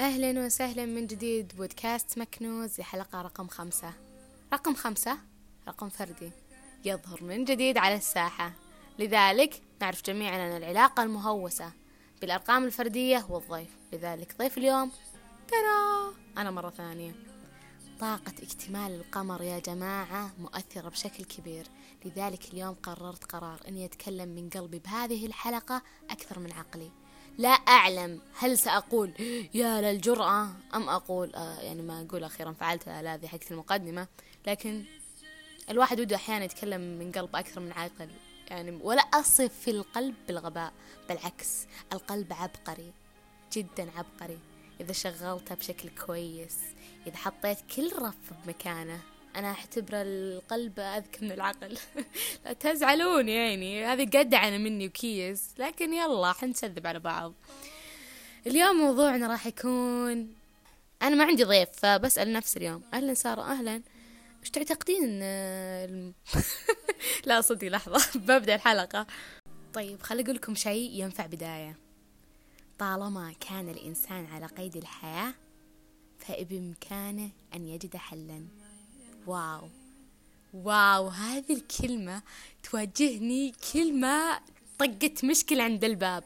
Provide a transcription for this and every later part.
أهلا وسهلا من جديد. بودكاست مكنوز. لحلقة رقم خمسة. رقم خمسة؟ رقم فردي. يظهر من جديد على الساحة. لذلك نعرف جميعا أن العلاقة المهوسة بالأرقام الفردية هو الضيف لذلك ضيف اليوم ترى! أنا مرة ثانية. طاقة اكتمال القمر يا جماعة مؤثرة بشكل كبير. لذلك اليوم قررت قرار أني أتكلم من قلبي بهذه الحلقة أكثر من عقلي. لا أعلم هل سأقول يا للجرأة أم أقول آه يعني ما أقول أخيرا فعلت هذه حقت المقدمة. لكن الواحد وده أحيانا يتكلم من قلب أكثر من عقل يعني ولا أصف في القلب بالغباء بالعكس القلب عبقري جدا عبقري. إذا شغلته بشكل كويس إذا حطيت كل رف بمكانه أنا أعتبر القلب أذكى من العقل. لا تزعلون يعني هذه قدعنة مني وكيس لكن يلا حنسذب على بعض. اليوم موضوعنا راح يكون أنا ما عندي ضيف فبسأل نفسي اليوم أهلا سارة أهلا؟ وش تعتقدين. لا صدق لحظة ببدأ الحلقة. طيب خلي أقول لكم شيء ينفع بداية. طالما كان الإنسان على قيد الحياة فبإمكانه أن يجد حلا. واو. واو هذه الكلمة تواجهني كل ما طقت مشكلة عند الباب.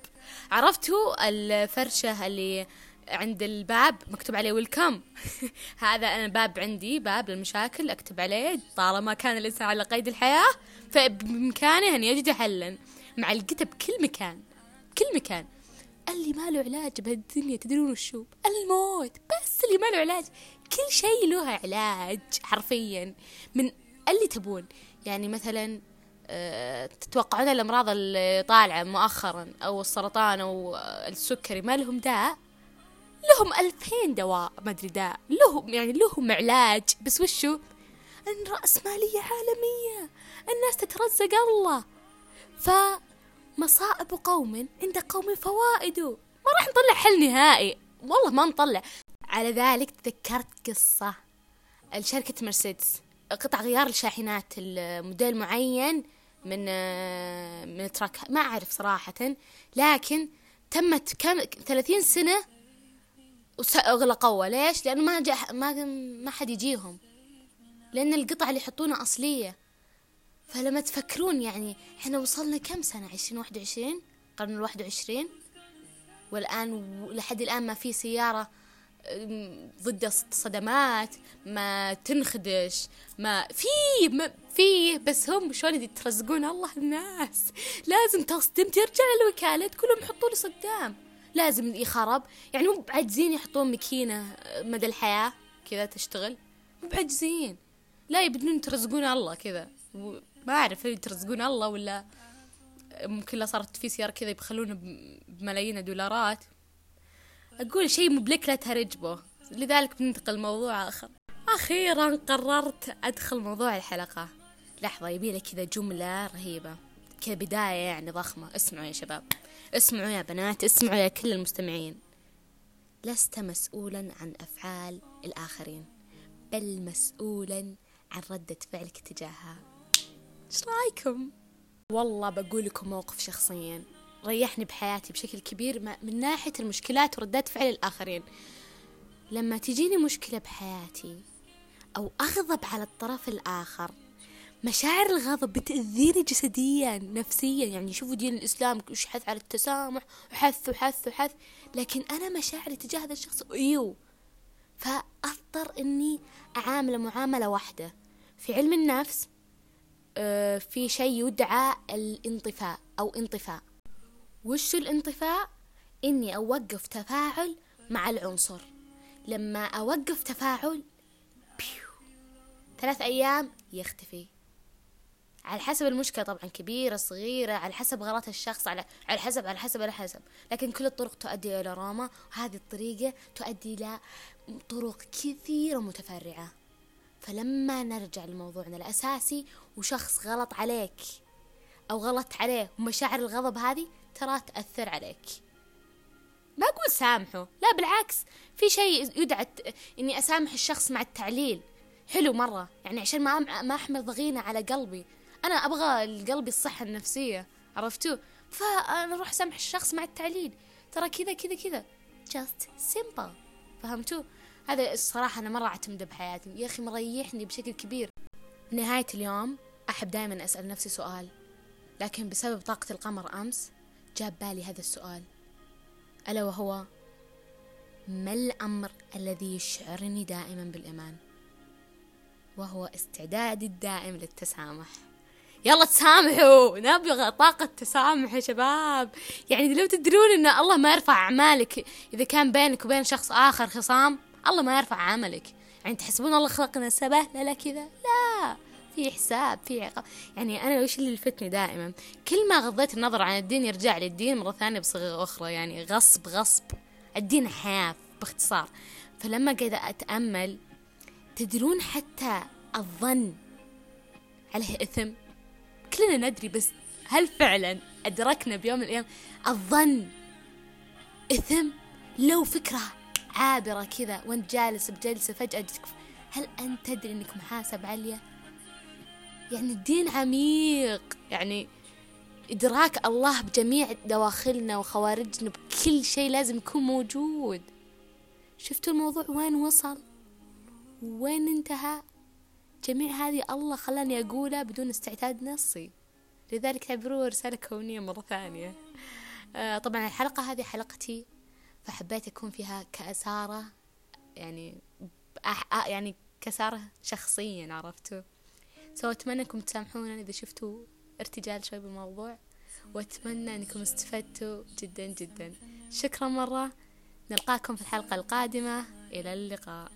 عرفتوا الفرشة اللي عند الباب مكتوب عليه ويلكم هذا أنا باب عندي باب للمشاكل أكتب عليه طالما كان الإنسان على قيد الحياة فبإمكانه أن يجد حلا. معلقته بكل مكان بكل مكان. اللي ما له علاج بهالدنيا تدرون وشو؟ الموت بس اللي ما له علاج كل شيء له علاج حرفيا من اللي تبون. يعني مثلا أه تتوقعون الأمراض اللي طالعة مؤخرا أو السرطان أو السكري ما لهم داء؟ لهم ألفين دواء ما أدري داء. لهم يعني لهم علاج. بس وشو؟ أن رأسمالية عالمية. الناس تترزق الله. فمصائب قوم عند قوم فوائد ما راح نطلع حل نهائي. والله ما نطلع. على ذلك تذكرت قصة. لشركة مرسيدس قطع غيار الشاحنات الموديل معين من من تراك ما أعرف صراحة. لكن تمت كم 30 سنة وأغلقوها ليش؟ لأنه ما جا ما ما حد يجيهم. لأن القطع اللي يحطونها أصلية. فلما تفكرون يعني إحنا وصلنا كم سنة؟ عشرين واحد وعشرين؟ القرن الواحد وعشرين؟ والآن لحد الآن ما في سيارة ضد الصدمات ما تنخدش ما في ما في بس هم شلون يترزقون الله الناس؟ لازم تصدم ترجع الوكالة كلهم يحطوا لي صدام. لازم يخرب. يعني مو بعجزين يحطون ماكينة مدى الحياة كذا تشتغل. مو بعجزين لا يبدون يترزقون الله كذا. ما أعرف يترزقون الله ولا ممكن لا صارت في سيارة كذا يبخلونه بملايين الدولارات. أقول شيء مبلك لا تهرجبه. لذلك بننتقل لموضوع آخر. أخيرا قررت أدخل موضوع الحلقة. لحظة يبيلي كذا جملة رهيبة. كذا بداية يعني ضخمة. اسمعوا يا شباب. اسمعوا يا بنات. اسمعوا يا كل المستمعين. لست مسؤولا عن أفعال الآخرين بل مسؤولا عن ردة فعلك تجاهها. إيش رأيكم؟ والله بقول لكم موقف شخصيا. ريحني بحياتي بشكل كبير من ناحية المشكلات وردات فعل الآخرين. لما تجيني مشكلة بحياتي أو أغضب على الطرف الآخر مشاعر الغضب بتأذيني جسديا نفسيا. يعني شوفوا دين الإسلام وش حث على التسامح وحث وحث وحث. لكن أنا مشاعري تجاه هذا الشخص أيو فأضطر إني أعامله معاملة واحدة. في علم النفس في شيء يدعى الانطفاء أو انطفاء. وش الانطفاء؟ إني أوقف تفاعل مع العنصر. لما أوقف تفاعل بيو. ثلاث أيام يختفي. على حسب المشكلة طبعا كبيرة صغيرة على حسب غلط الشخص على على حسب على حسب على حسب. لكن كل الطرق تؤدي إلى روما وهذه الطريقة تؤدي إلى طرق كثيرة متفرعة. فلما نرجع لموضوعنا الأساسي وشخص غلط عليك أو غلط عليه ومشاعر الغضب هذه ترى تأثر عليك. ما أقول سامحه لا بالعكس في شيء يدعى إني أسامح الشخص مع التعليل. حلو مرة يعني عشان ما ما أحمل ضغينة على قلبي. أنا أبغى قلبي الصحة النفسية عرفتوا؟ فأنا أروح أسامح الشخص مع التعليل. ترى كذا كذا كذا. Just simple. فهمتوا؟ هذا الصراحة أنا مرة أعتمده بحياتي. يا أخي مريحني بشكل كبير. نهاية اليوم أحب دائما أسأل نفسي سؤال. لكن بسبب طاقة القمر أمس جاب بالي هذا السؤال. ألا وهو ما الأمر الذي يشعرني دائما بالإيمان وهو استعدادي الدائم للتسامح. يلا تسامحوا! نبغى طاقة تسامح يا شباب. يعني لو تدرون إن الله ما يرفع أعمالك إذا كان بينك وبين شخص آخر خصام الله ما يرفع عملك. يعني تحسبون الله خلقنا سبهلة لا كذا لا! في حساب في عقاب. يعني أنا وش اللي لفتني دائما؟ كل ما غضيت النظر عن الدين يرجع لي الدين مرة ثانية بصيغة أخرى يعني غصب غصب. الدين حياة باختصار. فلما قاعدة أتأمل تدرون حتى الظن عليه إثم؟ كلنا ندري بس هل فعلا أدركنا بيوم من الأيام الظن إثم؟ لو فكرة عابرة كذا وأنت جالس بجلسة فجأة جتك هل أنت تدري أنك محاسب عليا؟ يعني الدين عميق. يعني إدراك الله بجميع دواخلنا وخوارجنا بكل شيء لازم يكون موجود. شفتوا الموضوع وين وصل؟ وين انتهى؟ جميع هذه الله خلاني أقولها بدون استعداد نصي. لذلك اعتبروه رسالة كونية مرة ثانية. آه طبعا الحلقة هذه حلقتي فحبيت أكون فيها كأسارة يعني يعني كسارة شخصيا عرفتوا؟ سو أتمنى أنكم تسامحونا إذا شفتوا ارتجال شوي بالموضوع وأتمنى أنكم استفدتوا جدا جدا. شكرا مرة. نلقاكم في الحلقة القادمة. إلى اللقاء.